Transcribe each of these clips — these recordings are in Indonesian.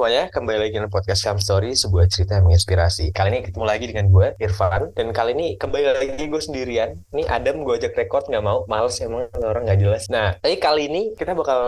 semuanya, kembali lagi dengan podcast Come Story, sebuah cerita yang menginspirasi. Kali ini ketemu lagi dengan gue, Irfan, dan kali ini kembali lagi gue sendirian. Ini Adam gue ajak record nggak mau, males emang orang nggak jelas. Nah, tapi kali ini kita bakal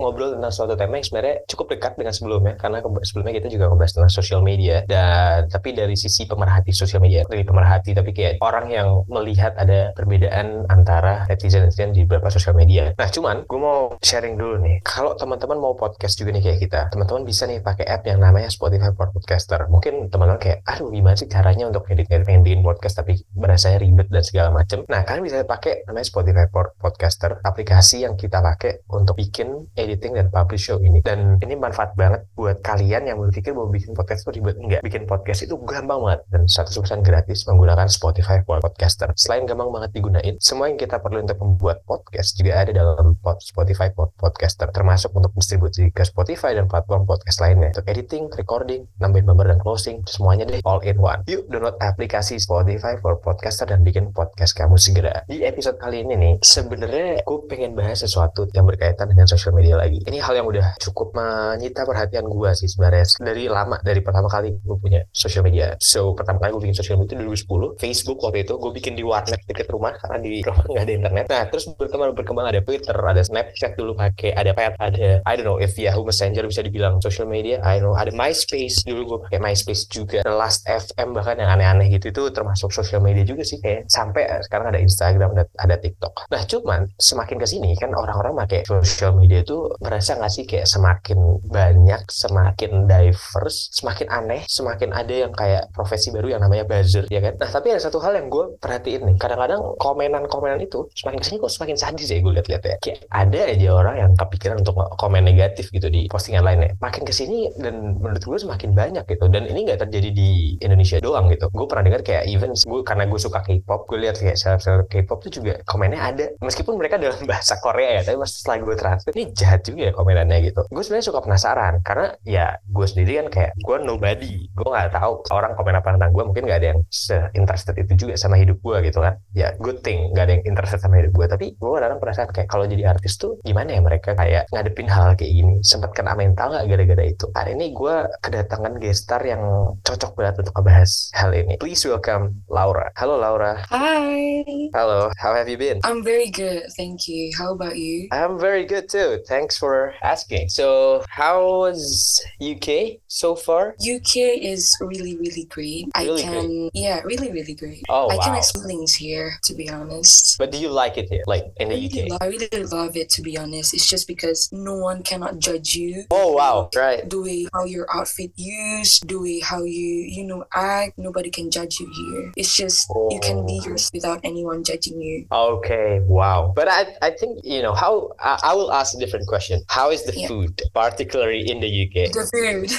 ngobrol tentang suatu tema yang sebenarnya cukup dekat dengan sebelumnya, karena sebelumnya kita juga ngebahas tentang sosial media, dan tapi dari sisi pemerhati sosial media, dari pemerhati tapi kayak orang yang melihat ada perbedaan antara netizen-netizen di beberapa sosial media. Nah, cuman gue mau sharing dulu nih, kalau teman-teman mau podcast juga nih kayak kita, teman-teman bisa nih pakai app yang namanya Spotify for Podcaster. Mungkin teman-teman kayak, aduh gimana sih caranya untuk edit-edit bikin podcast tapi berasanya ribet dan segala macam. Nah, kalian bisa pakai namanya Spotify for Podcaster, aplikasi yang kita pakai untuk bikin editing dan publish show ini. Dan ini manfaat banget buat kalian yang berpikir mau bikin podcast itu ribet. Enggak, bikin podcast itu gampang banget dan 100% gratis menggunakan Spotify for Podcaster. Selain gampang banget digunain, semua yang kita perlu untuk membuat podcast juga ada dalam Spotify for Podcaster, termasuk untuk distribusi ke Spotify dan platform podcast lainnya. Untuk editing, recording, nambahin gambar dan closing, semuanya deh all in one. Yuk download aplikasi Spotify for Podcaster dan bikin podcast kamu segera. Di episode kali ini nih, sebenarnya gue pengen bahas sesuatu yang berkaitan dengan social media lagi. Ini hal yang udah cukup menyita perhatian gue sih sebenarnya dari lama, dari pertama kali gue punya social media. So, pertama kali gue bikin social media itu 2010. Facebook waktu itu gue bikin di warnet deket rumah karena di rumah nggak ada internet. Nah, terus berkembang berkembang ada Twitter, ada Snapchat dulu pakai, ada Pet, ada I don't know if Yahoo Messenger bisa dibilang social media. I know ada MySpace dulu gue pakai MySpace juga. The Last FM bahkan yang aneh-aneh gitu itu termasuk social media juga sih kayak sampai sekarang ada Instagram ada, ada TikTok. Nah cuman semakin ke sini kan orang-orang pakai social media itu merasa nggak sih kayak semakin banyak, semakin diverse, semakin aneh, semakin ada yang kayak profesi baru yang namanya buzzer ya kan. Nah tapi ada satu hal yang gue perhatiin nih, kadang-kadang komenan-komenan itu semakin ke sini kok semakin sadis ya gue lihat-lihat ya. Kayak ada aja orang yang kepikiran untuk komen negatif gitu di postingan lainnya. Makin ke sini dan menurut gue semakin banyak gitu. Dan ini nggak terjadi di Indonesia doang gitu. Gue pernah dengar kayak even gue karena gue suka K-pop, gue lihat kayak seleb-seleb K-pop tuh juga komennya ada. Meskipun mereka dalam bahasa Korea ya, tapi pas setelah gue translate ini jahat juga ya komenannya gitu. Gue sebenarnya suka penasaran karena ya gue sendiri kan kayak gue nobody. Gue nggak tahu orang komen apa tentang gue. Mungkin nggak ada yang se-interested itu juga sama hidup gue gitu kan. Ya good thing nggak ada yang interested sama hidup gue. Tapi gue kadang penasaran kayak kalau jadi artis tuh gimana ya mereka kayak ngadepin hal kayak gini. Sempat kena mental nggak gara-gara itu? Hari ini gue kedatangan gestar yang cocok banget untuk ngebahas hal ini. Please welcome Laura. Halo Laura. Hi. Halo, how have you been? I'm very good, thank you. How about you? I'm very good too. Thanks for asking. So, how was UK so far? UK is really, really great. Really I can, yeah, really, really great. Oh, I can wow. explain things here, to be honest. But do you like it here, like in I the really, UK? lo- I really love it, to be honest. It's just because no one cannot judge you. Oh wow, right. The way how your outfit used, the way how you, you know, act, nobody can judge you here. It's just you can be Oh. yourself without anyone judging you. Okay, wow. But I, I think you know how. I, I will ask a different question. How is the Yeah. food, particularly in the UK? The food.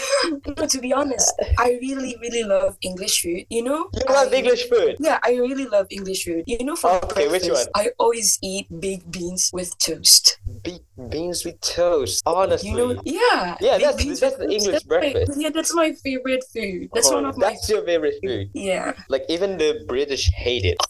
no, to be honest, I really, really love English food. You know, You love I- English food. Yeah, I really love English food. You know, for Okay, which breakfast, one? I always eat baked beans with toast. Beans with toast. Honestly. You know, yeah. Yeah, baked that's- that's the. English That's my- breakfast. yeah, that's my favorite food. That's Oh, one of my. That's your favorite food. Yeah, Like even the British hate it.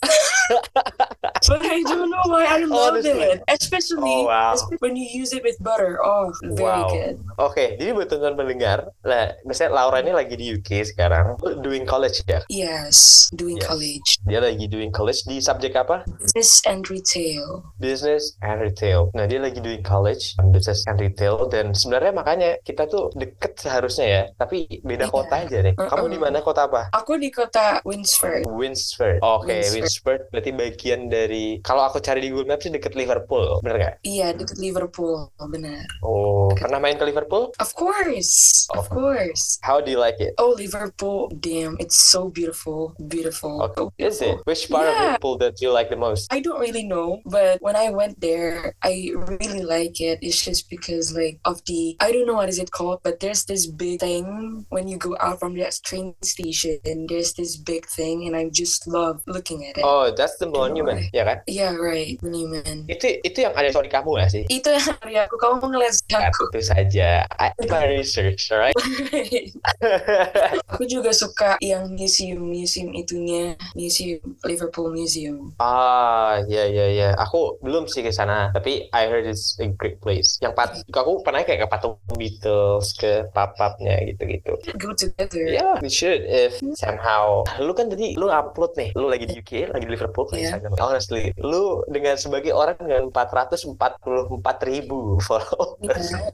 but I don't know why I love Honestly. it, especially, Oh, wow. especially when you use it with butter. Oh, very Wow. good. Oke, jadi buat teman-teman pendengar, nah, misalnya Laura ini lagi di UK sekarang, doing college ya. Yes, doing Yes. college, Dia lagi doing college di subjek apa? business and retail. Business and Retail. Nah, dia lagi doing college on Business and Retail dan sebenarnya makanya kita tuh deket seharusnya ya, tapi beda Iya. kota aja nih. Kamu di mana kota apa? Aku di kota Winsford. Winsford. Oke, Winsford. Winsford berarti bagian dari kalau aku cari di Google Maps sih deket Liverpool, bener nggak? Iya, dekat Liverpool, benar. Oh, pernah main ke Liverpool? Of course, Oh. of course. How do you like it? Oh, Liverpool, damn, it's so beautiful, beautiful. Okay. so Is it? beautiful. Which part of Yeah. Liverpool that you like the most? I don't really know, but when I went there, I really like it. It's just because like of the I don't know what is it called, but there's this big thing when you go out from that train station. There's this big thing, and I just love looking at it. Oh, that's the monument, ya kan? Yeah, right, Monument. Itu itu yang ada story kamu nggak sih? Itu yang hari aku kamu ngeliat Kan, aku. Tentu saja. I research, alright? aku juga suka yang museum museum itunya museum Liverpool Museum. ah, ya ya ya. Aku belum sih ke sana, tapi I heard it's a great place. Yang pat, aku pernah kayak ke patung Beatles, ke pap-papnya gitu-gitu. Go together. Yeah, we should if somehow. Lu kan tadi lu upload nih, lu lagi di UK, lagi di Liverpool, Yeah. Instagram. Honestly, lu dengan sebagai orang dengan 444 ribu followers, Iya.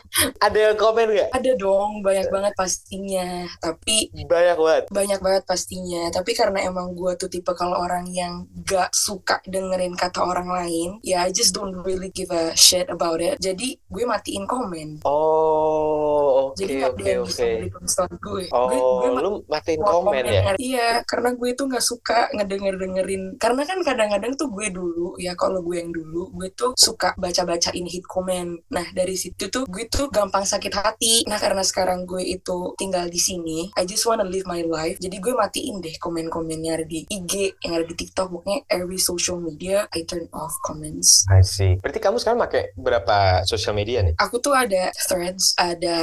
ada yang komen nggak? Ada dong, banyak banget pastinya. Tapi Banyak banget. banyak banget pastinya. Tapi karena emang gue tuh tipe kalau orang yang gak suka dengerin kata orang lain, ya I just don't really give a shit about it. Jadi gue matiin komen. Oh, oke Jadi gak ada oke bisa oke. gue. gue, Oh, gue lu matiin Mau komen ya? Iya, karena gue tuh nggak suka ngedenger dengerin. Karena kan kadang-kadang tuh gue dulu ya kalau gue yang dulu gue tuh suka baca-bacain hit comment. Nah dari situ tuh gue tuh gampang sakit hati. Nah karena sekarang gue itu tinggal di sini, I just wanna live my life. Jadi gue matiin deh komen-komen yang ada di IG, yang ada di TikTok, pokoknya every social media I turn off comments. I see. Berarti kamu sekarang pakai berapa sosial media nih? Aku tuh ada Threads, ada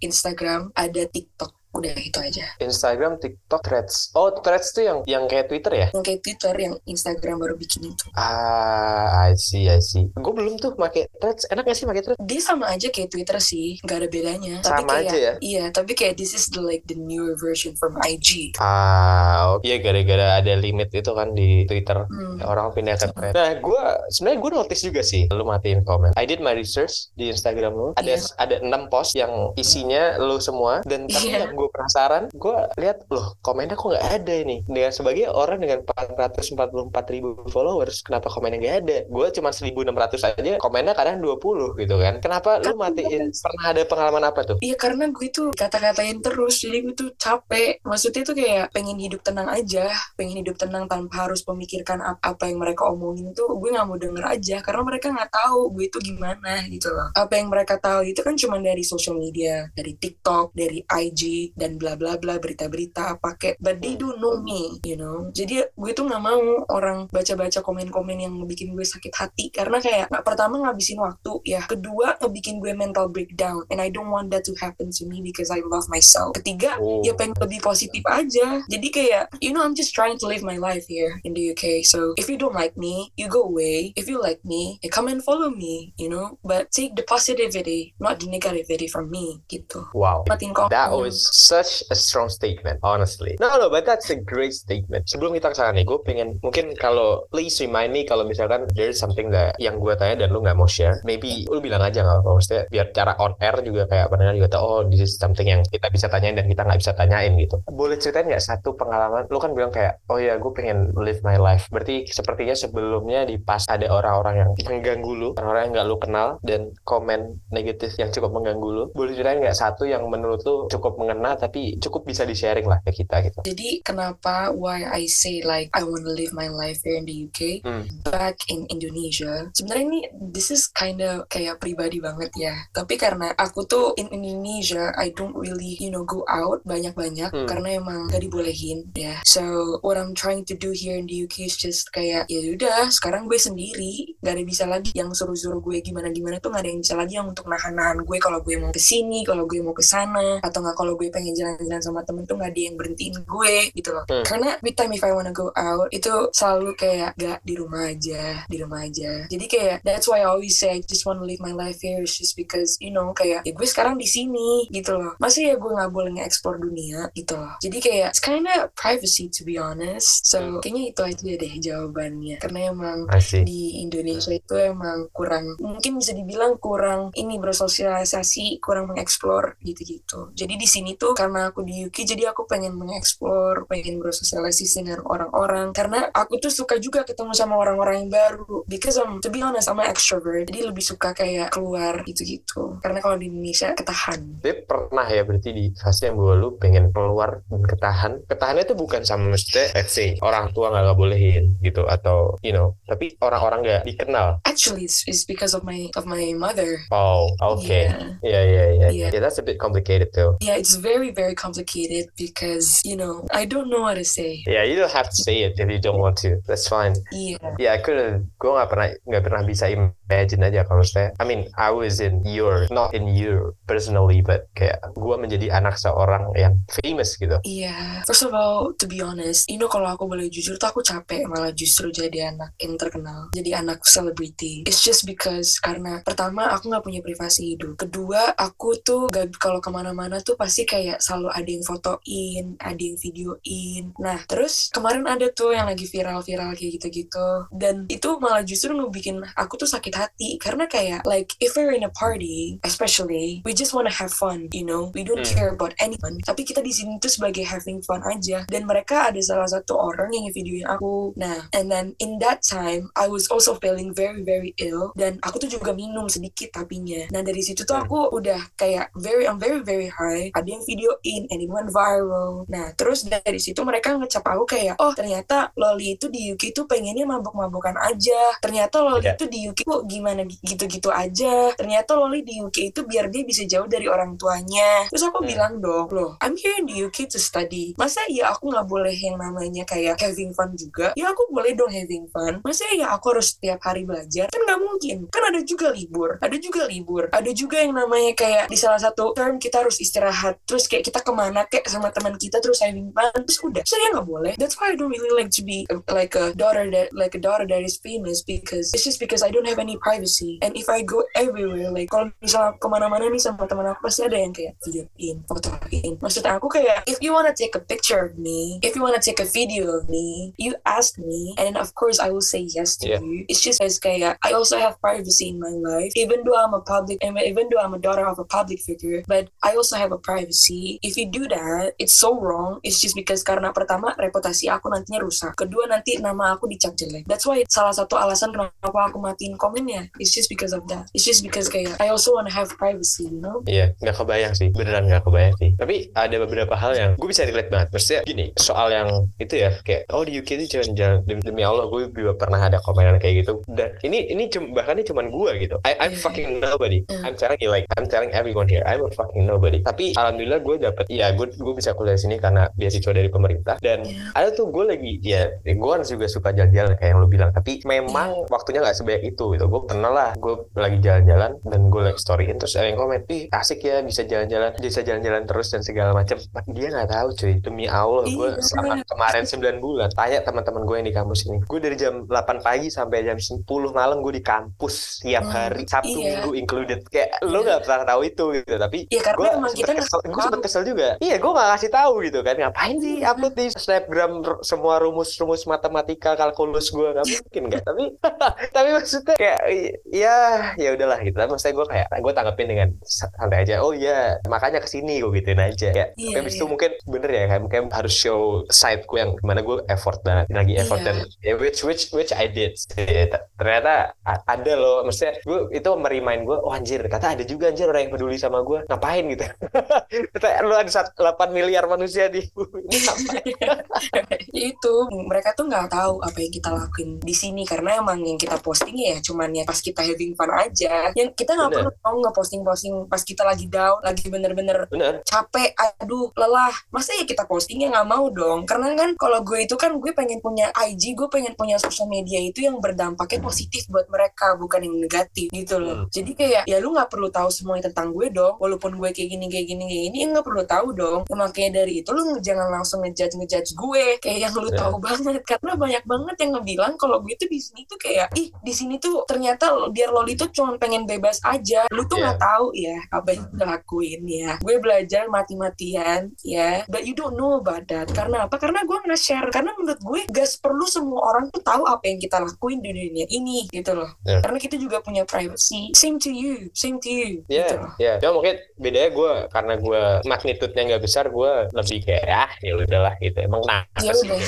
Instagram, ada TikTok. Udah itu aja. Instagram, TikTok, Threads. Oh, Threads tuh yang yang kayak Twitter ya? Yang kayak Twitter, yang Instagram baru bikin itu. Ah, I see, I see. Gue belum tuh pakai Threads. Enak gak sih pakai Threads? dia sama aja kayak Twitter sih, nggak ada bedanya. tapi Sama kayak, aja ya? Iya, tapi kayak this is the like the newer version from IG. Ah, oke. Iya, gara-gara ada limit itu kan di Twitter. Hmm. Orang pindah ke Threads. Nah, gue sebenarnya gue notice juga sih. Lu matiin komen. I did my research di Instagram lu. Ada Iya. ada enam post yang isinya lu semua. Dan tapi Iya. yang gue penasaran, gue lihat loh komennya kok nggak ada ini. Dengan sebagai orang dengan 444 ribu followers, kenapa komennya nggak ada? Gue cuma 1.600 aja. Komennya kadang 20 gitu kan. Kenapa lu matiin? Pernah ada pengalaman apa tuh? Iya karena gue tuh kata-katain terus, jadi gue tuh capek. Maksudnya tuh kayak pengen hidup tenang aja, pengen hidup tenang tanpa harus memikirkan ap- apa yang mereka omongin tuh gue nggak mau denger aja karena mereka nggak tahu gue itu gimana gitu loh. Apa yang mereka tahu itu kan cuma dari social media, dari TikTok, dari IG dan bla bla bla berita-berita apa kayak but they don't know me, you know. Jadi gue tuh nggak mau orang baca-baca komen-komen yang bikin gue sakit hati karena kayak nggak pertama ngabisin waktu ya, kedua ngebikin gue mental breakdown and I don't want that to happen to me because I love myself. Ketiga, Oh. ya pengen lebih positif aja. Jadi kayak, you know, I'm just trying to live my life here in the UK. So if you don't like me, you go away. If you like me, you come and follow me, you know. But take the positivity, not the negativity from me, gitu. Wow. Matiin. That was such a strong statement, honestly. No, no, but that's a great statement. Sebelum kita ke sana nih, gue pengen mungkin kalau please remind me kalau misalkan there's something that yang gue tanya dan lu nggak mau share, maybe lu bilang aja nggak apa maksudnya biar cara on air juga kayak pendengar juga tahu oh this is something yang kita bisa tanyain dan kita nggak bisa tanyain gitu. Boleh ceritain nggak satu pengalaman? Lu kan bilang kayak oh ya gue pengen live my life. Berarti sepertinya sebelumnya di pas ada orang-orang yang mengganggu lu, orang-orang yang nggak lu kenal dan komen negatif yang cukup mengganggu lu. Boleh ceritain nggak satu yang menurut lu cukup mengena tapi cukup bisa di sharing lah ke kita gitu. Jadi kenapa why I say like I want to live my life here in the UK Hmm. back in Indonesia. Sebenarnya ini this is kind of kayak pribadi banget ya. Tapi karena aku tuh in Indonesia I don't really you know go out banyak-banyak Hmm. karena emang gak dibolehin ya. So what I'm trying to do here in the UK is just kayak ya udah sekarang gue sendiri gak ada bisa lagi yang suruh-suruh gue gimana-gimana tuh gak ada yang bisa lagi yang untuk nahan-nahan gue kalau gue mau ke sini, kalau gue mau ke sana atau nggak kalau gue pengen jalan-jalan sama temen tuh gak ada yang berhentiin gue gitu loh. Hmm. Karena every time if I wanna go out itu selalu kayak gak di rumah aja, di rumah aja. Jadi kayak that's why I always say I just wanna live my life here is just because you know kayak ya gue sekarang di sini gitu loh. Masa ya gue nggak boleh nge-explore dunia gitu loh. Jadi kayak it's kinda privacy to be honest. So Hmm. kayaknya itu aja deh jawabannya. Karena emang di Indonesia itu emang kurang mungkin bisa dibilang kurang ini bersosialisasi kurang mengeksplor gitu-gitu. Jadi di sini tuh karena aku di UK jadi aku pengen mengeksplor pengen bersosialisasi dengan orang-orang. Karena aku tuh suka juga ketemu sama orang-orang yang baru. Because I'm, to be honest an extrovert. Jadi lebih suka kayak keluar gitu-gitu. Karena kalau di Indonesia ketahan. Tapi pernah ya berarti di fase yang gue lu pengen keluar dan ketahan. Ketahannya itu bukan sama mestinya let's say orang tua nggak bolehin gitu atau you know. Tapi orang-orang nggak dikenal. actually it's, it's because of my of my mother Oh, okay. yeah. Yeah, yeah, yeah. Yeah. Yeah, that's a bit complicated too. Yeah, it's very, very complicated because, you know, I don't know what to say. Yeah, you don't have to say it if you don't want to. That's fine. Yeah. Yeah, I couldn't. Gue nggak pernah nggak pernah bisa imagine aja kalau saya. I mean, I was in your, not in you personally, but kayak gue menjadi anak seorang yang famous gitu. Iya, first of all, to be honest, you know kalau aku boleh jujur tuh aku capek malah justru jadi anak yang terkenal, jadi anak celebrity. It's just because karena pertama aku nggak punya privasi hidup. Kedua aku tuh gak kalau ke mana-mana tuh pasti kayak selalu ada yang fotoin, ada yang videoin. Nah terus kemarin ada tuh yang lagi viral-viral kayak gitu-gitu. Dan itu malah justru ngebikin aku tuh sakit hati karena kayak like if we're in a party, especially we just wanna have fun, you know, we don't Hmm. care about anyone. Tapi kita di sini tuh sebagai having fun aja. Dan mereka ada salah satu orang yang videoin aku. Nah, and then in that time I was also feeling very very ill dan aku tuh juga minum sedikit tapinya. Nah dari situ tuh aku udah kayak very I'm very very high. Ada yang videoin and it went viral. Nah terus dari situ mereka ngecap aku kayak oh ternyata Loli itu di UK tuh pengennya mabuk-mabukan aja. Ternyata Loli Iya. itu di UK kok gimana gitu-gitu aja. Ternyata Loli di UK itu biar dia bisa jauh dari orang tuanya. Terus aku Hmm. bilang dong loh I'm here in the UK to study. Masa ya aku nggak boleh yang namanya kayak having fun juga? Ya aku boleh dong having fun. Masa ya aku harus setiap hari belajar? Kan nggak mungkin. Kan ada juga libur. Ada juga libur. Ada juga yang namanya kayak di salah satu term kita harus istirahat. Terus kayak kita ke mana kayak sama teman kita terus having fun. Terus udah. Saya nggak boleh. That's why I don't really like to be uh, like a daughter that like a daughter that is famous because it's just because I don't have any privacy. And if I go everywhere like kalau misalnya ke mana-mana nih sama teman aku pasti ada yang kayak videoin, fotoin. Maksud aku kayak if you wanna take a picture of me, if you wanna take a video of me, you ask me, and of course I will say yes to Yeah. you. It's just as kayak I also have privacy in my life, even though I'm a public, even though I'm a daughter of a public figure, but I also have a privacy. If you do that, it's so wrong. It's just because karena pertama reputasi aku nantinya rusak, kedua nanti nama aku dicap jelek. That's why salah satu alasan kenapa aku matiin komennya. It's just because of that. It's just because kayak I also wanna have privacy, you know? Iya, nggak kebayang sih, beneran nggak kebayang sih. Tapi ada beberapa hal yang gue bisa relate banget. Maksudnya gini, soal yang itu ya, kayak oh di UK itu jalan-jalan demi, demi Allah gue juga pernah ada komenan kayak gitu. Dan ini ini cum- bahkan ini cuman gue gitu. I, I'm Iya. fucking nobody. Hmm. I'm telling you like I'm telling everyone here, I'm a fucking nobody. Tapi alhamdulillah gue dapet, ya gue gue bisa kuliah di sini karena beasiswa dari pemerintah. Dan Iya. ada tuh gue lagi ya gue kan juga suka jalan-jalan kayak yang lu bilang tapi memang waktunya nggak sebanyak itu gitu gue pernah lah gue lagi jalan-jalan dan gue like storyin terus ada yang komen ih asik ya bisa jalan-jalan bisa jalan-jalan terus dan segala macam dia nggak tahu cuy demi Allah gue Iya. selama kemarin 9 bulan tanya teman-teman gue yang di kampus ini gue dari jam 8 pagi sampai jam 10 malam gue di kampus tiap Hmm, hari Sabtu iya. Minggu included kayak lo Iya. nggak pernah tahu itu gitu tapi Iya karena gue sempet kesel, gue sempet kesel juga iya gue gak kasih tahu gitu kan ngapain sih Iya. upload di snapgram semua rumus-rumus matematika kalkulus gue gak mungkin gak tapi tapi maksudnya kayak ya ya udahlah gitu tapi maksudnya gue kayak gue tanggapin dengan sa- santai aja oh iya makanya ke sini gue gituin aja kayak Iya, tapi abis itu iya. mungkin bener ya kayak mungkin harus show side gue yang gimana gue effort banget lagi effort Iya. dan ya, which which which I did sih. Ternyata ada loh. Maksudnya gue itu merimain gue oh anjir kata ada juga anjir orang yang peduli sama gue ngapain gitu? Kata lu ada sat- 8 miliar manusia di bumi ini ngapain? Itu mereka tuh nggak tahu apa yang kita lakuin di sini karena emang yang kita posting ya cuman ya pas kita having fun aja. Yang kita nggak perlu mau ngeposting posting pas kita lagi down lagi bener-bener bener. capek aduh lelah. Masa ya kita postingnya nggak mau dong? Karena kan kalau gue itu kan gue pengen punya IG gue pengen punya sosial media itu yang berdampaknya positif buat mereka bukan yang negatif gitu loh. Hmm. jadi kayak ya lu nggak perlu tahu semuanya tentang gue dong. Walaupun gue kayak gini kayak gini kayak gini ya nggak perlu tahu dong. Ya, makanya dari itu lu jangan langsung ngejudge ngejudge gue. Kayak yang lu Ya. tahu banget. Karena banyak banget yang ngebilang kalau gue tuh di sini tuh kayak ih di sini tuh ternyata biar Loli tuh cuma pengen bebas aja. Lu tuh nggak tahu ya apa yang gue lakuin ya. Gue belajar mati-matian ya. But you don't know about that. Karena apa? Karena gue nge-share. Karena menurut gue gak perlu semua orang tuh tahu apa yang kita lakuin di dunia ini gitu loh Ya. karena kita juga punya privacy same to you same to you Iya, gitu loh ya. Cuma mungkin bedanya gue karena gue magnitudenya nggak besar, gue lebih kayak ah ya udahlah gitu. Emang kenapa ya sih? udah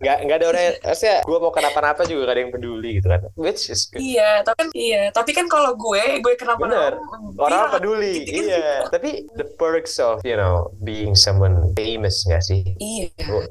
Nggak nggak ada orang. yang- Maksudnya gue mau kenapa-napa juga gak ada yang peduli gitu kan. Which is good. iya tapi kan iya tapi kan kalau gue gue kenapa Bener. Orang iya, peduli, gitu-gitu. iya. Tapi the perks of you know being someone famous nggak sih? iya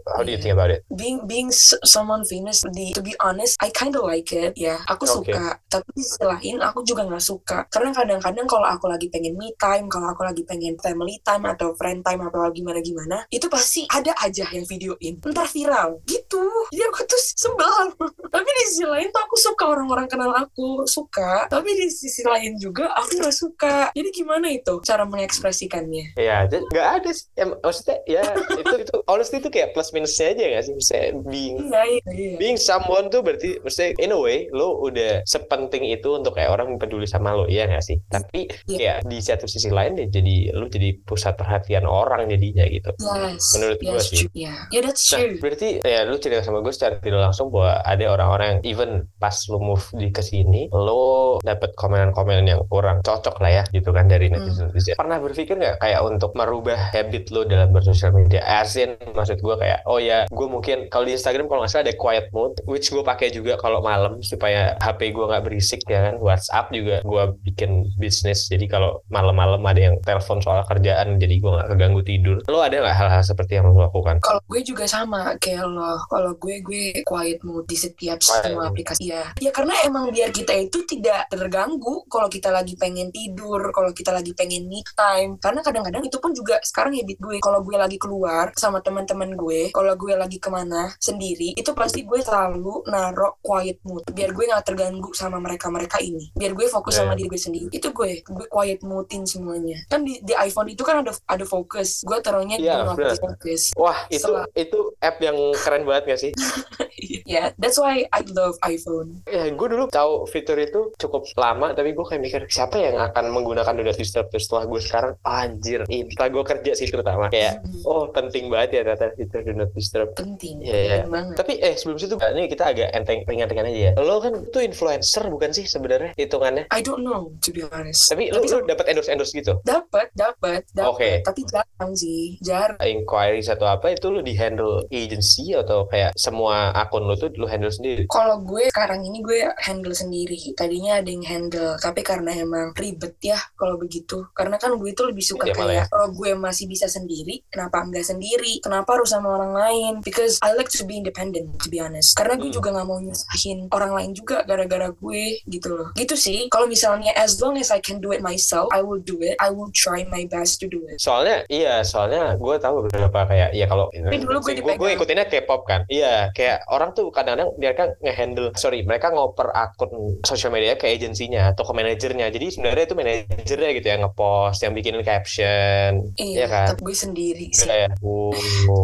How do you think about it? being being someone famous di to be honest I kind of like it ya. Aku Oke. suka. Tapi di sisi lain aku juga nggak suka. Karena kadang-kadang kalau aku lagi pengen me time kalau aku lagi pengen family time atau friend time atau gimana gimana itu pasti ada aja yang videoin. Ntar viral. Gitu. Jadi aku tuh sebel. Tapi di sisi lain tuh aku suka orang-orang kenal aku. Suka. Tapi di sisi lain juga aku nggak suka. Jadi gimana itu cara mengekspresikannya? Ya, jadi nggak ada sih. Ya, maksudnya ya itu itu honestly itu kayak plus minusnya aja nggak sih? Maksudnya being iya iya iya. being someone tuh berarti maksudnya in a way lo udah sepenting itu untuk kayak orang peduli sama lo iya gak sih tapi Iya. ya di satu sisi lain ya jadi lo jadi pusat perhatian orang jadinya gitu Yes. Menurut yes, gua sih. true. Yeah. Yeah, that's Nah, true. berarti ya lu cerita sama gue secara tidak langsung bahwa ada orang-orang yang even pas lu move di ke sini, lo dapet komenan-komenan yang kurang cocok lah ya gitu kan dari Hmm. netizen-netizen. Pernah berpikir nggak kayak untuk merubah habit lo dalam bersosial media? As in, maksud gue kayak, oh ya, gue mungkin kalau di Instagram kalau nggak salah ada quiet mode, which gue pakai juga kalau malam supaya HP gue nggak berisik ya kan. WhatsApp juga gue bikin bisnis, jadi kalau malam-malam ada yang telepon soal kerjaan, jadi gue nggak keganggu tidur. Lo ada nggak hal-hal seperti yang lo lakukan? Kalau gue juga sama kayak lo. Kalau gue gue quiet mode di setiap semua aplikasi. Ya, ya karena emang biar kita itu tidak terganggu kalau kita lagi pengen tidur, kalau kita lagi pengen me time. Karena kadang-kadang itu pun juga sekarang habit gue. Kalau gue lagi keluar sama teman-teman gue, kalau gue lagi ke mana sendiri, itu pasti gue selalu naruh quiet mode. Biar gue nggak terganggu sama mereka-mereka ini. Biar gue fokus Yeah. sama diri gue sendiri. Itu gue, gue quiet modein semuanya. Kan di, di iPhone itu kan ada ada fokus. Gue taruhnya Iya, di focus. Wah, itu Setelah- itu app yang keren banget gak sih? yeah, that's why I love iPhone. Ya, gue dulu tahu fitur itu cukup lama, tapi gue kayak mikir siapa yang akan menggunakan Do Not Disturb Terus setelah gue sekarang, anjir, ini setelah gue kerja sih terutama kayak, Hmm, oh penting banget ya ternyata fitur Do Not Disturb. penting, Iya, iya. penting banget. Tapi eh sebelum situ, ini kita agak enteng ringan-ringan aja ya. Lo kan tuh influencer bukan sih sebenarnya hitungannya? I don't know to be honest. Tapi Tapi lo dapat endorse endorse gitu? dapat, dapat, dapat. Oke. Tapi jarang sih, jarang. Inquiry satu apa itu lo di handle agency atau kayak semua akun lo tuh lo handle sendiri? Kalau gue sekarang ini gue handle sendiri. Tadinya ada yang handle, tapi karena emang ribet ya kalau begitu. Karena kan gue itu lebih suka Iya, malah kayak kalau gue masih bisa sendiri, kenapa enggak sendiri? Kenapa harus sama orang lain? Because I like to be independent to be honest. Karena gue Hmm. juga nggak mau nyusahin orang lain juga gara-gara gue gitu loh. Gitu sih. Kalau misalnya as long as I can do it myself, I will do it. I will try my best to do it. Soalnya iya, soalnya gue tahu beberapa kayak ya kalau dulu gue gue, gue ikutinnya K-pop kan. Iya, kayak orang tuh kadang-kadang mereka ngehandle, sorry, mereka ngoper akun sosial media ke agensinya atau ke manajernya. Jadi sebenarnya itu manajernya gitu ya ngepost, yang bikinin caption, Iya, Iya kan? tapi gue sendiri sih. Kayak, oh,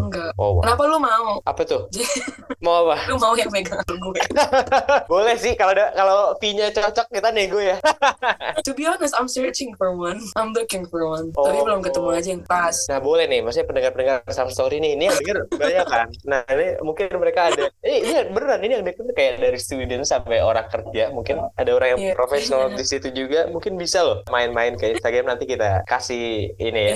Enggak. oh, wah. Kenapa lu mau? apa tuh? Mau apa? Lu mau yang megang gue? Boleh sih kalau ada kalau fee-nya cocok kita nego ya. to be honest, I'm searching for one. I'm looking for one. Oh. Tapi belum ketemu aja yang pas. Nah boleh nih, maksudnya pendengar-pendengar Sam Story nih, ini yang denger banyak kan. Nah ini mungkin mereka ada, eh, ini beneran ini yang denger kayak dari student sampai orang kerja, mungkin ada orang yang Iya. profesional di situ juga, mungkin bisa loh main-main ke Instagram nanti kita kasih ini ya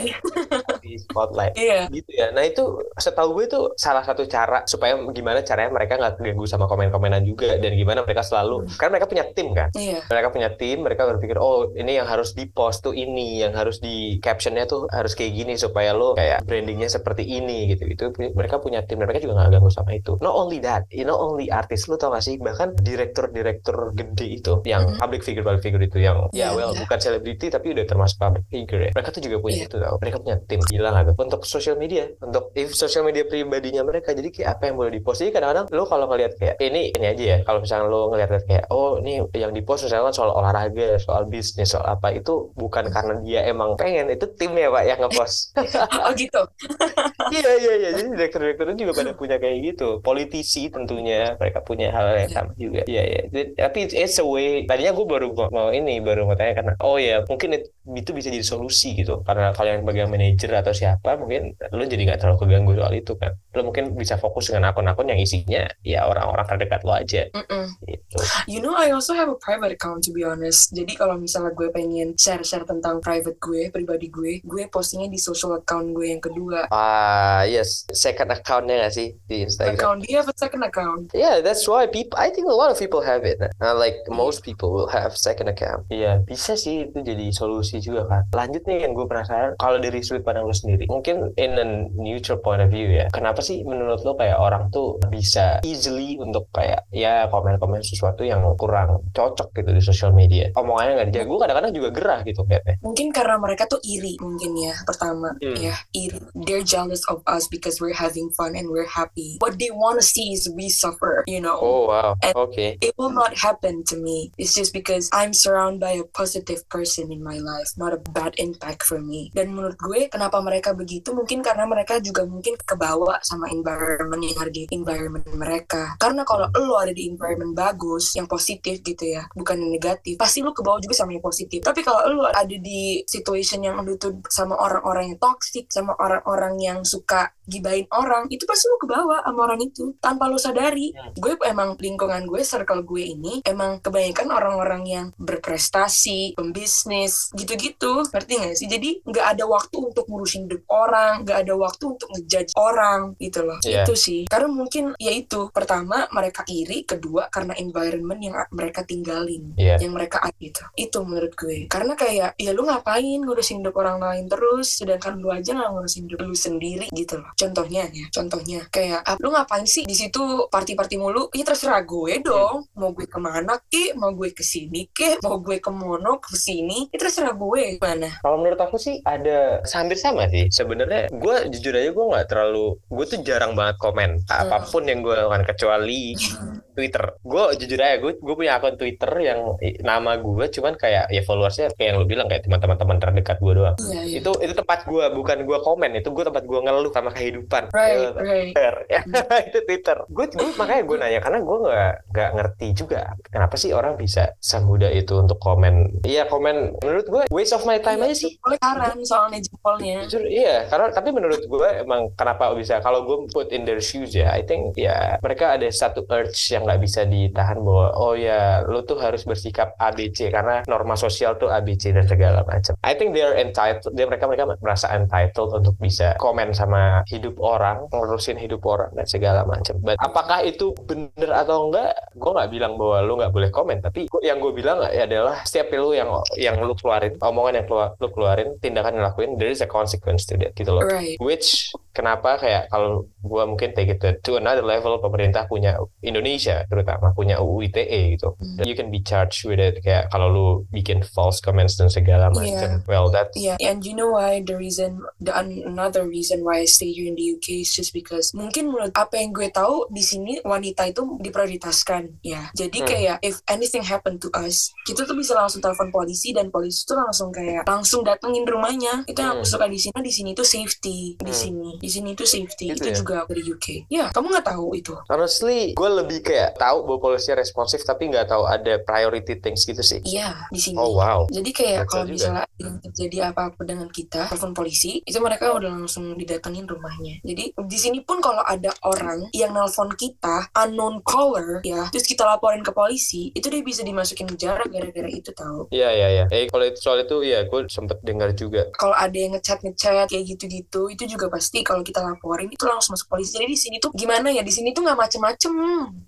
di spotlight. Iya. Gitu ya. Nah itu setahu gue itu salah satu cara supaya gimana caranya mereka nggak keganggu sama komen-komenan juga dan gimana mereka selalu, karena mereka punya tim kan Iya. mereka punya tim, mereka berpikir oh ini yang harus di post tuh ini, yang harus di captionnya tuh harus kayak gini supaya lo kayak brandingnya seperti ini gitu. Itu mereka punya tim dan mereka juga nggak ganggu sama itu. Not only that, you know only artis lo tau gak sih bahkan direktur-direktur gede itu yang Mhm. public figure public figure itu yang ya Iya, well iya. bukan selebriti tapi udah termasuk public figure ya. Mereka tuh juga punya Iya. itu tau. Mereka punya tim gila nggak tuh untuk sosial media, untuk if sosial media pribadinya mereka. Jadi kayak apa yang boleh di post. Jadi kadang-kadang lo kalau ngelihat kayak ini ini aja ya. Kalau misalnya lo ngelihat kayak oh ini yang di post misalnya soal olahraga, soal bisnis, soal apa itu bukan karena dia emang pengen itu tim ya pak yang ngepost. Oh gitu. iya iya iya. Jadi direktur-direktur juga pada punya kayak gitu. Politisi tentunya mereka punya hal yang sama juga. Iya iya. Tapi it's- a way. Tadinya gue baru mau- mau ini baru mau tanya karena oh ya mungkin it- itu bisa jadi solusi gitu. Karena kalau yang bagian manajer atau siapa mungkin lo jadi nggak terlalu keganggu soal itu kan. Lo mungkin bisa fokus dengan akun-akun yang isinya ya orang-orang terdekat lo aja Mm-mm. Gitu. You know, I also have a private account to be honest. Jadi kalau misalnya gue pengen share-share tentang private gue, pribadi gue, gue postingnya di social account gue yang kedua. Ah yes, second accountnya nggak sih di Instagram? Account dia have a second account. Yeah, that's why people. I think a lot of people have it. Uh, like most people will have second account. Iya, bisa sih itu jadi solusi juga kan. Lanjut nih yang gue penasaran, kalau dari sudut pandang lo sendiri, mungkin in a neutral point of view ya, kenapa sih menurut lo kayak orang tuh bisa easily untuk kayak ya komen-komen sesuatu yang kurang cocok gitu di sosial media. Omongannya nggak dijaga. Gue kadang-kadang juga gerah gitu kayaknya. Mungkin karena mereka tuh iri mungkin ya. Pertama, Hmm. ya iri. They're jealous of us because we're having fun and we're happy. What they want to see is we suffer, you know. Oh wow, And- oke. It will not happen to me. It's just because I'm surrounded by a positive person in my life, not a bad impact for me. Dan menurut gue, kenapa mereka begitu? Mungkin karena mereka juga mungkin kebawa sama environment yang ada di environment mereka. Karena kalau lo ada di environment bagus yang positif gitu ya bukan yang negatif. Pasti lu ke bawah juga sama yang positif. Tapi kalau lu ada di situation yang lu tuh sama orang-orang yang toxic sama orang-orang yang suka gibain orang itu pasti lu ke bawah sama orang itu. Tanpa lu sadari Hmm. gue emang lingkungan gue circle gue ini emang kebanyakan orang-orang yang berprestasi pembisnis gitu-gitu. Ngerti gak sih? Jadi nggak ada waktu untuk ngurusin hidup orang nggak ada waktu untuk ngejudge orang gitu loh. Iya. itu sih. Karena mungkin ya itu. Pertama mereka iri. Kedua karena environment yang mereka tinggalin Iya. yang mereka ada gitu. Itu menurut gue. Karena kayak ya lu ngapain ngurusin hidup orang lain terus sedangkan lu aja nggak ngurusin hidup lu sendiri gitu loh. Contohnya ya contohnya kayak ah, lu ngapain sih di situ party-party mulu? Ya terserah gue dong. Mau gue ke mana ke mau gue ke sini ke mau gue ke mono ke sini? Ya terserah gue. Mana Kalau menurut aku sih ada hampir sama sih. Sebenarnya gue jujur aja gue nggak terlalu, gue tuh jarang banget komen. Apa pun yang gue lakukan kecuali Twitter. Gue jujur aja gue gue punya akun Twitter yang nama gue cuman kayak ya followersnya kayak yang lu bilang kayak teman-teman terdekat gue doang. iya iya. Itu itu tempat gue bukan gue komen itu gue tempat gue ngeluh sama kehidupan. right right. Twitter. Ya itu Twitter. Gue gue makanya gue nanya karena gue nggak nggak ngerti juga kenapa sih orang bisa semudah itu untuk komen? Iya komen menurut gue waste of my time aja sih. karan soalnya jempolnya. Jujur iya karena tapi menurut gue emang kenapa bisa kalau gue put in their shoes ya I think ya mereka ada satu urge yang nggak bisa ditahan bahwa oh ya lu tuh harus bersikap ABC karena norma sosial tuh ABC dan segala macam. I think they are entitled dia mereka mereka merasa entitled untuk bisa komen sama hidup orang ngurusin hidup orang dan segala macam. But apakah itu bener atau enggak? Gue nggak bilang bahwa lu nggak boleh komen tapi gua- yang gue bilang ya adalah setiap lu yang yang lu keluarin omongan yang keluar, lu keluarin tindakan yang lakuin there is a consequence to that gitu loh. Right. Which kenapa kayak kalau gua mungkin take it to, another level pemerintah punya Indonesia terutama punya UU ITE gitu Hmm. you can be charged with it kayak kalau lu bikin false comments dan segala macam well that's Yeah, and you know why the reason, the an- another reason why I stay here in the UK is just because mungkin menurut apa yang gue tahu di sini wanita itu diprioritaskan, ya. Jadi Hmm. kayak if anything happen to us, kita tuh bisa langsung telepon polisi dan polisi tuh langsung kayak langsung datengin rumahnya. Itu yang aku Hmm. suka di sini, di sini tuh safety, di Hmm. sini, di sini tuh safety. Gitu itu ya? juga dari UK. Ya, kamu nggak tahu itu? honestly gue lebih kayak tahu bahwa polisinya responsif tapi nggak tahu ada priority things gitu sih Iya, di sini. oh wow Jadi kayak kalau misalnya yang terjadi apa-apa dengan kita, telepon polisi, itu mereka udah langsung didatengin rumahnya. Jadi di sini pun kalau ada orang yang nelpon kita unknown caller ya, terus kita laporin ke polisi, itu dia bisa dimasukin penjara gara-gara itu tahu. Iya iya iya. Eh kalau itu soal itu ya gue sempet dengar juga. Kalau ada yang ngechat ngechat kayak gitu-gitu, itu juga pasti kalau kita laporin itu langsung masuk polisi. Jadi di sini tuh gimana ya? Di sini tuh nggak macem-macem.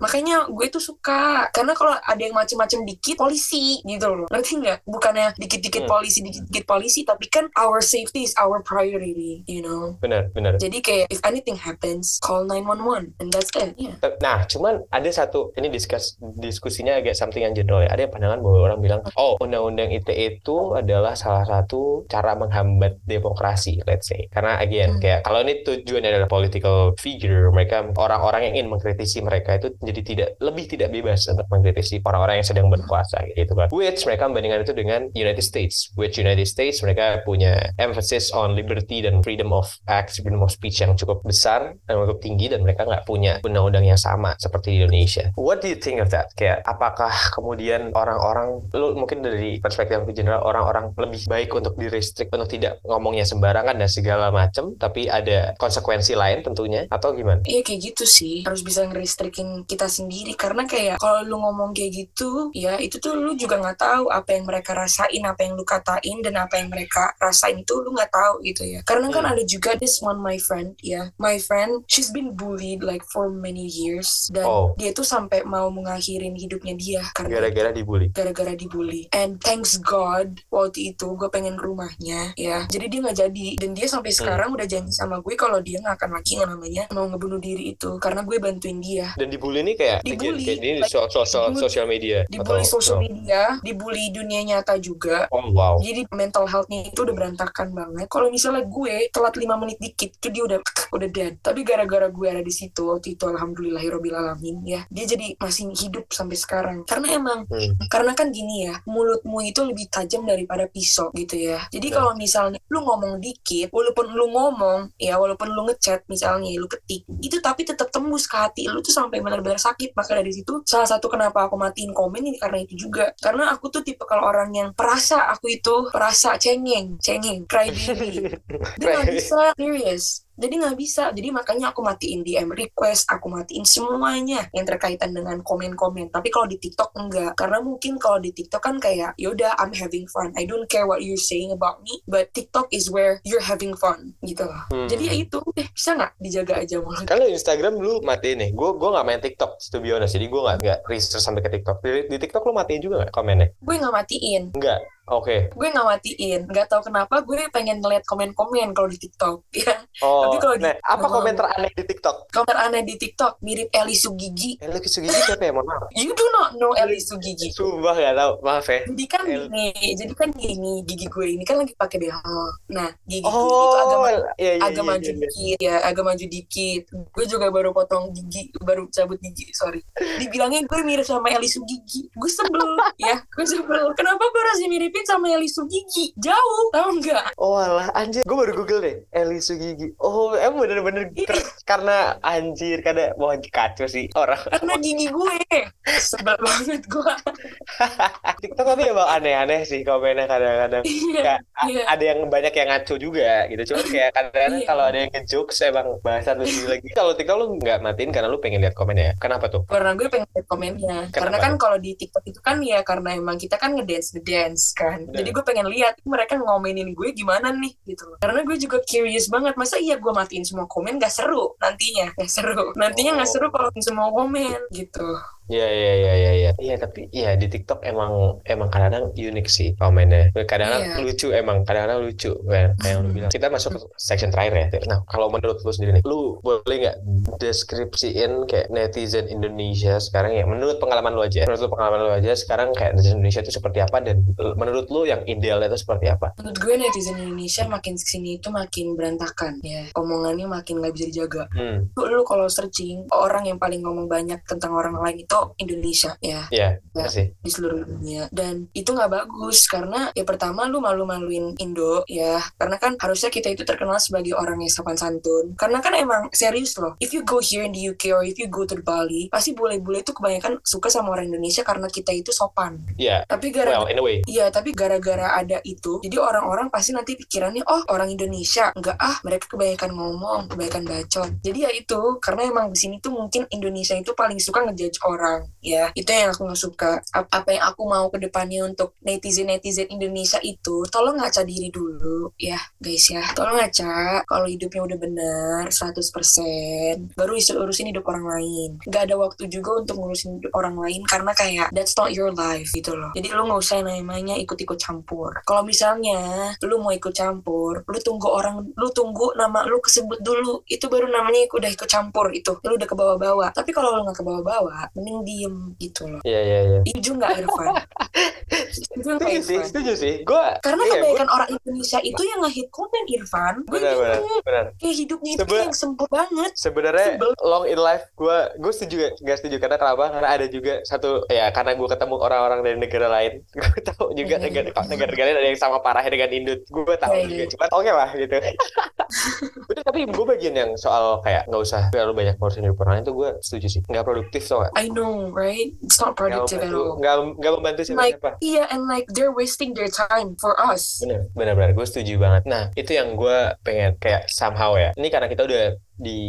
Makanya gue tuh suka. Karena kalau ada yang macem-macem dikit, polisi gitu loh. Ngerti nggak? Bukannya dikit-dikit Hmm. polisi, dikit-dikit polisi, tapi kan our safety is our priority, you know. Benar benar. Jadi kayak if anything happens, call 911 and that's it. Yeah. Nah, cuman ada satu ini diskus diskusinya agak something yang general ya. Ada yang pandangan bahwa orang bilang, oh undang-undang ITE itu adalah salah satu cara menghambat demokrasi, let's say. Karena again, Hmm. kayak kalau ini tujuannya adalah political figure, mereka orang-orang yang ingin mengkritisi mereka itu jadi tidak lebih tidak bebas untuk mengkritisi orang-orang yang sedang berkuasa gitu kan. Which mereka membandingkan itu dengan United States, which United States mereka punya emphasis on liberty dan freedom of act, freedom of speech yang cukup besar dan cukup tinggi dan mereka nggak punya undang-undang yang sama seperti di Indonesia. What do you think of that? Kayak apakah kemudian orang-orang, lu mungkin dari perspektif yang lebih general, orang-orang lebih baik untuk di-restrict untuk tidak ngomongnya sembarangan dan segala macam, tapi ada konsekuensi lain tentunya, atau gimana? Iya kayak gitu sih harus bisa ngerestrikin kita sendiri karena kayak kalau lu ngomong kayak gitu ya itu tuh lu juga nggak tahu apa yang mereka rasain apa yang lu katain dan apa yang mereka rasain itu lu nggak tahu gitu ya karena kan Hmm. ada juga this one my friend ya my friend she's been bullied like for many years dan Oh. dia tuh sampai mau mengakhirin hidupnya dia karena Gara-gara dibully. gara-gara dibully and thanks God waktu itu gue pengen ke rumahnya ya jadi dia nggak jadi dan dia Hmm. sampai sekarang udah janji sama gue kalau dia nggak akan lagi yang namanya mau ngebunuh diri itu karena gue bantuin dia Dan dibully ini kayak, Dibully, kayak ini like, so- so- so- sosial media. dibully atau- sosial oh. media dibully dunia nyata juga Oh wow. jadi mental health-nya itu udah berantakan banget. Kalau misalnya gue telat lima menit dikit, tuh dia udah udah dead. Tapi gara-gara gue ada di situ waktu itu alhamdulillahirobbil alamin ya, dia jadi masih hidup sampai sekarang. Karena emang Hmm. karena kan gini ya, mulutmu itu lebih tajam daripada pisau gitu ya. Jadi Ya. kalau misalnya lu ngomong dikit, walaupun lu ngomong, ya walaupun lu ngechat misalnya, lu ketik, itu tapi tetap tembus ke hati lu tuh sampai benar-benar sakit. Maka dari situ salah satu kenapa aku matiin komen ini karena itu juga. Karena aku tuh tipe kalau orang yang perasa aku itu perasa cengeng, cengeng, cry baby. Dia nggak bisa serius. Jadi nggak bisa. Jadi makanya aku matiin DM request, aku matiin semuanya yang terkaitan dengan komen-komen. Tapi kalau di TikTok enggak, karena mungkin kalau di TikTok kan kayak yaudah I'm having fun. I don't care what you're saying about me, but TikTok is where you're having fun gitu loh. Hmm. Jadi ya itu, eh bisa nggak dijaga aja mulut? Kalau Instagram lu matiin nih, gue gue nggak main TikTok, to be honest. Jadi gue nggak nggak research sampai ke TikTok. Di, di TikTok lu matiin juga nggak komennya? Gue nggak matiin. Enggak. Oke. Gue nggak matiin. Nggak tahu kenapa gue pengen ngeliat komen-komen kalau di TikTok. Ya, Oh, Tapi kalau di- nah, apa kalau- komen teraneh di TikTok? komen aneh di TikTok mirip Eli Sugigi. Lu Sugigi siapa ya? Mohon maaf. You do not know Eli Sugigi. Sumpah nggak tahu, maaf ya. Jadi kan El- gini, jadi kan gini, gigi gue ini kan lagi pakai BH. Nah, gigi gue ini tuh agak Oh, iya iya agak iya, maju iya, iya. dikit, ya agak maju dikit. Gue juga baru potong gigi, baru cabut gigi, sorry. Dibilangnya gue mirip sama Eli Sugigi. Gue sebel, ya, gue sebel. Kenapa gue harus dimiripin sama Eli Sugigi? Jauh, tau nggak? Oh alah, anjir. Gue baru google deh, Eli Sugigi. Oh, emang bener-bener karena anjir, karena wah kacau sih orang. Karena gigi gue. Sebel banget gue. TikTok tapi emang aneh-aneh sih komennya kadang-kadang. Kayak a- iya. ada yang banyak yang ngaco juga gitu. Cuma kayak kadang-kadang Iya. kalau ada yang ngejokes emang bahasan lucu lagi. Kalau TikTok lu nggak matiin karena lu pengen lihat komen ya. Kenapa tuh? karena gue pengen lihat komennya karena Kenapa kan kalau di TikTok itu kan ya karena emang kita kan ngedance ngedance kan. Bener. jadi gue pengen lihat mereka ngomenin gue gimana nih gitu loh. Karena gue juga curious banget masa iya gue matiin semua komen? Gak seru nantinya. Gak seru. Nantinya gak Oh. seru kalau semua komen gitu Iya iya iya iya iya. Iya tapi iya di TikTok emang emang kadang-kadang unik sih komennya. Kadang-kadang Iya. lucu emang kadang-kadang lucu kayak kayak yang lu bilang. Kita masuk ke section terakhir ya. Nah kalau menurut lu sendiri nih, lu boleh nggak deskripsiin kayak netizen Indonesia sekarang ya? Menurut pengalaman lu aja. Menurut lu pengalaman lu aja sekarang kayak netizen Indonesia itu seperti apa dan menurut lu yang idealnya itu seperti apa? menurut gue netizen Indonesia makin ke sini itu makin berantakan ya omongannya makin gak bisa dijaga Hmm, lu, lu kalau searching orang yang paling ngomong banyak tentang orang lain itu Indonesia ya iya, Ya. di seluruh dunia dan itu nggak bagus karena ya pertama lu malu-maluin Indo ya karena kan harusnya kita itu terkenal sebagai orang yang sopan santun karena kan emang serius loh if you go here in the UK or if you go to Bali pasti bule-bule itu kebanyakan suka sama orang Indonesia karena kita itu sopan Iya. tapi gara Well, in a way. Iya, tapi gara-gara ada itu, jadi orang-orang pasti nanti pikirannya, oh orang Indonesia, enggak ah, mereka kebanyakan ngomong, kebanyakan bacot. Jadi ya itu, karena emang di sini tuh mungkin Indonesia itu paling suka ngejudge orang, ya. Itu yang aku nggak suka. Ap- Apa yang aku mau ke depannya untuk netizen-netizen Indonesia itu, tolong ngaca diri dulu, ya guys ya. Tolong ngaca, kalau hidupnya udah benar 100%, baru urusin hidup orang lain. Nggak ada waktu juga untuk ngurusin hidup orang lain, karena kayak, that's not your life, gitu loh. Jadi lu nggak usah namanya ikut-ikut campur. Kalau misalnya lu mau ikut campur, lu tunggu orang, lu tunggu nama lu kesebut dulu. Itu baru namanya udah ikut campur itu. Lu udah ke bawah-bawah. Tapi kalau lu nggak ke bawah-bawah, mending diem gitu loh. Iya iya iya. Setuju nggak Irfan? Setuju nggak sih, Irfan? setuju sih. Gue Karena iya, kebanyakan orang Indonesia itu yang nge-hit komen Irfan. Gue benar benar bingung. benar. Kayak hidupnya itu yang sempur banget. Sebenarnya long in life gue gue setuju gak, gak setuju karena kenapa? Karena ada juga satu ya karena gue ketemu orang-orang dari negara lain, gue tahu juga Iya, negara iya. negara ada yang sama parahnya dengan Indut. Gue tahu Iya, juga, iya. cuma oke lah gitu. Udah tapi gue bagian yang soal kayak nggak usah terlalu banyak ngurusin hidup orang lain itu gue setuju sih. Nggak produktif gak? I know, right? It's not productive at all. nggak nggak membantu Like, siapa-siapa. iya, and like they're wasting their time for us. Bener, bener, bener. Gue setuju banget. Nah, itu yang gue pengen kayak somehow ya. Ini karena kita udah di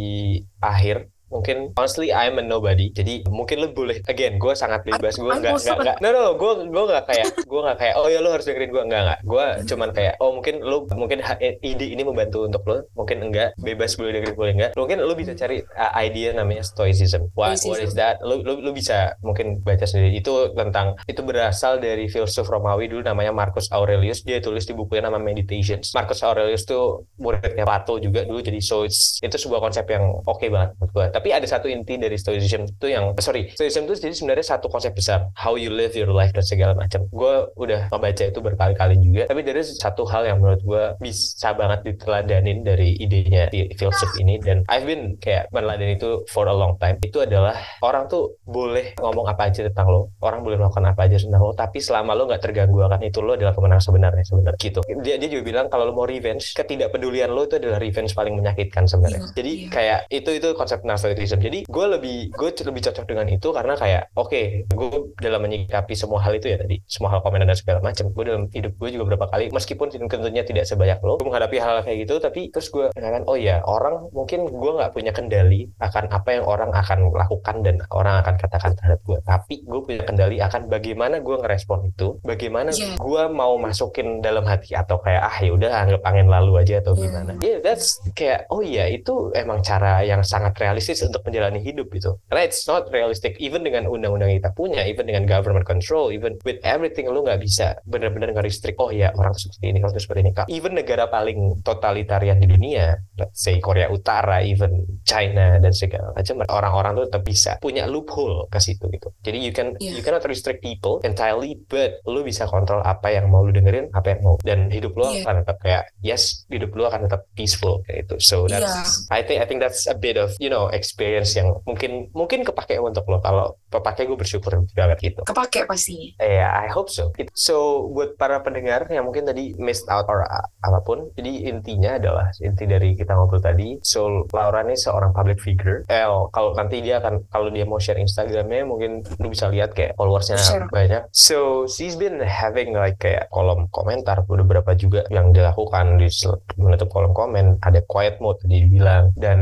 akhir. Mungkin honestly I'm a nobody. Jadi mungkin lu boleh again gue sangat bebas. Gue nggak nggak nggak. No no, gue gue nggak kayak gue nggak kayak oh ya lu harus dengerin gue nggak nggak. Gue cuman kayak oh mungkin lu mungkin ha- ide ini membantu untuk lu. Mungkin enggak. Bebas boleh dengerin boleh enggak. Mungkin lu bisa cari uh, idea namanya stoicism. What what is Stoicism. that? Lu, lu lu bisa mungkin baca sendiri. Itu tentang itu berasal dari filsuf Romawi dulu namanya Marcus Aurelius. Dia tulis di bukunya nama Meditations. Marcus Aurelius tuh muridnya Plato juga dulu. Jadi so itu sebuah konsep yang oke banget menurut gua. Tapi ada satu inti dari stoicism itu yang sorry, stoicism itu jadi sebenarnya satu konsep besar, how you live your life dan segala macam. Gue udah membaca itu berkali-kali juga. Tapi dari satu hal yang menurut gue bisa banget diteladanin dari idenya filsuf ini dan I've been kayak meneladani itu for a long time. Itu adalah orang tuh boleh ngomong apa aja tentang lo, orang boleh melakukan apa aja tentang lo, tapi selama lo nggak terganggu akan itu lo adalah pemenang sebenarnya sebenarnya gitu. Dia dia juga bilang kalau lo mau revenge, ketidakpedulian lo itu adalah revenge paling menyakitkan sebenarnya. Iya, Jadi iya. kayak itu itu konsep Jadi gue lebih gue lebih cocok dengan itu karena kayak oke gue dalam menyikapi semua hal itu ya tadi semua hal komenan dan segala macam. Gue dalam hidup gue juga berapa kali meskipun tentunya tidak sebanyak lo, gue menghadapi hal, hal kayak gitu tapi terus gue mengatakan oh ya orang mungkin gue nggak punya kendali akan apa yang orang akan lakukan dan orang akan katakan terhadap gue. Tapi gue punya kendali akan bagaimana gue ngerespon itu, bagaimana Iya. gue mau masukin dalam hati atau kayak ah ya udah anggap angin lalu aja atau Iya. gimana. Yeah, that's kayak oh iya itu emang cara yang sangat realistis untuk menjalani hidup gitu. Karena it's not realistic even dengan undang-undang yang kita punya, even dengan government control, even with everything lu nggak bisa benar-benar nge-restrict oh ya orang seperti ini, orang seperti ini. Even negara paling totalitarian di dunia, let's say Korea Utara, even China dan segala macam orang-orang tuh tetap bisa punya loophole ke situ gitu. Jadi you can Iya. you cannot restrict people entirely, but lu bisa kontrol apa yang mau lu dengerin, apa yang mau dan hidup lu Iya. akan tetap kayak yes, hidup lu akan tetap peaceful kayak itu. So that's I think I think that's a bit of you know experience yang mungkin mungkin kepake untuk lo. Kalau kepake gue bersyukur banget gitu. Kepake pastinya. Eh, I hope so. It- So, buat para pendengar yang mungkin tadi missed out or apa pun, jadi intinya adalah inti dari kita ngobrol tadi. So, Laura ini seorang public figure. Eh, kalau nanti dia akan kalau dia mau share Instagramnya, mungkin lu bisa lihat kayak followersnya Share. banyak. So, she's been having like kayak kolom komentar udah beberapa juga yang dilakukan di menutup kolom komen. Ada quiet mode dibilang dan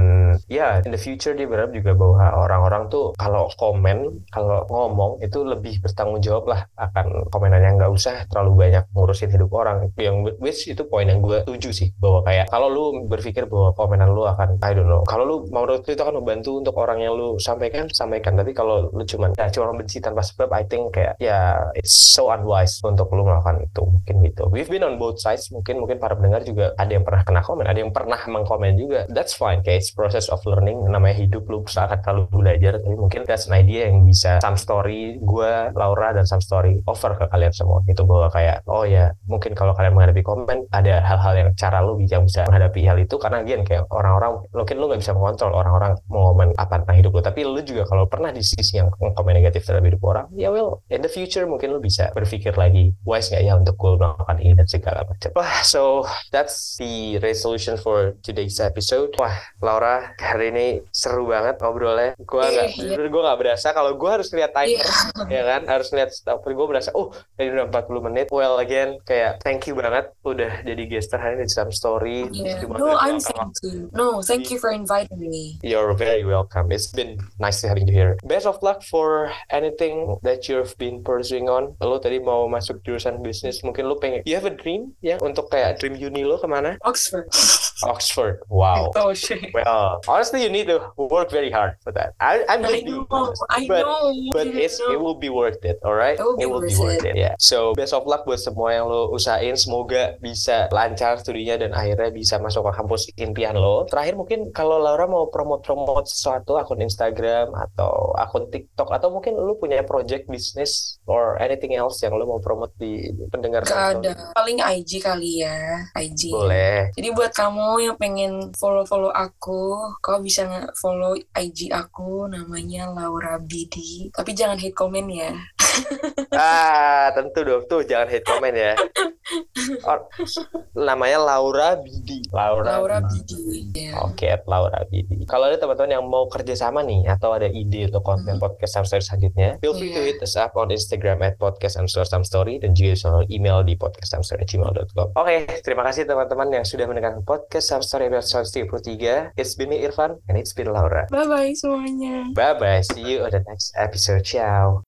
ya in the future dia berharap juga bahwa orang-orang tuh kalau komen, kalau ngomong itu lebih bertanggung jawab lah akan komenan yang nggak usah terlalu banyak ngurusin hidup orang. Yang which itu poin yang gue setuju sih bahwa kayak kalau lu berpikir bahwa komenan lu akan I don't know. Kalau lu mau itu akan membantu untuk orang yang lu sampaikan, sampaikan. Tapi kalau lu cuman ya cuma benci tanpa sebab, I think kayak ya it's so unwise untuk lu melakukan itu mungkin gitu. We've been on both sides. Mungkin mungkin para pendengar juga ada yang pernah kena komen, ada yang pernah mengkomen juga. That's fine. Kayak it's process of learning. Namanya hidup lu sangat terlalu belajar. Tapi mungkin that's an idea yang bisa some story gue, Laura dan some story over ke kalian semua. Itu bahwa kayak oh ya mungkin kalau kalian menghadapi komen ada hal-hal yang cara lu bisa bisa menghadapi hal itu karena again kayak orang-orang mungkin lu nggak bisa mengontrol orang-orang mau komen apa tentang hidup lu tapi lu juga kalau pernah di sisi yang komen negatif terhadap hidup orang ya well in the future mungkin lu bisa berpikir lagi wise nggak ya untuk gue melakukan ini dan segala macam wah so that's the resolution for today's episode wah Laura hari ini seru banget ngobrolnya gue nggak Iya, iya. gue nggak berasa kalau gue harus lihat timer Iya. ya kan harus lihat stopper gue berasa oh ini udah 40 menit well again kayak thank you banget udah jadi guest hari ini di Some Story Yeah. Cuma No, I'm thank you. No, thank you for inviting me. You're very welcome. It's been nice having you here. Best of luck for anything that you've been pursuing on. Lo tadi mau masuk jurusan bisnis, mungkin lo pengen. You have a dream ya untuk kayak dream uni lo ke mana? Oxford. Oxford. Wow. Oh shit. Well, honestly, you need to work very hard for that. I, I'm I just being know. honest. I But know. But I it's it know. will be worth it, alright? It will be worth it. Yeah. So best of luck buat semua yang lo usahain. Semoga bisa lancar studinya dan akhirnya bisa masuk ke kampus impian lo. Terakhir mungkin kalau Laura mau promote-promote sesuatu akun Instagram atau akun TikTok atau mungkin lo punya project bisnis or anything else yang lo mau promote di pendengar Gak ada. Paling IG kali ya. IG. Boleh. Jadi buat kamu yang pengen follow-follow aku, kau bisa nge-follow IG aku namanya Laura BD. Tapi jangan hate komen ya. ah, tentu dong. Tuh jangan hate comment ya. Or- namanya Laura Bidi. Laura, Laura Bidi. Ya. Oke, at Laura Bidi. Kalau ada teman-teman yang mau kerjasama nih atau ada ide untuk konten Hmm. podcast Some Story selanjutnya, feel free to Iya. hit us up on Instagram at podcast underscore some story dan juga bisa email di podcastsomestory@gmail.com. Oke, terima kasih teman-teman yang sudah mendengarkan podcast Some Story episode 33. It's been me Irfan and it's been Laura. Bye-bye semuanya. Bye bye. See you on the next episode. Ciao.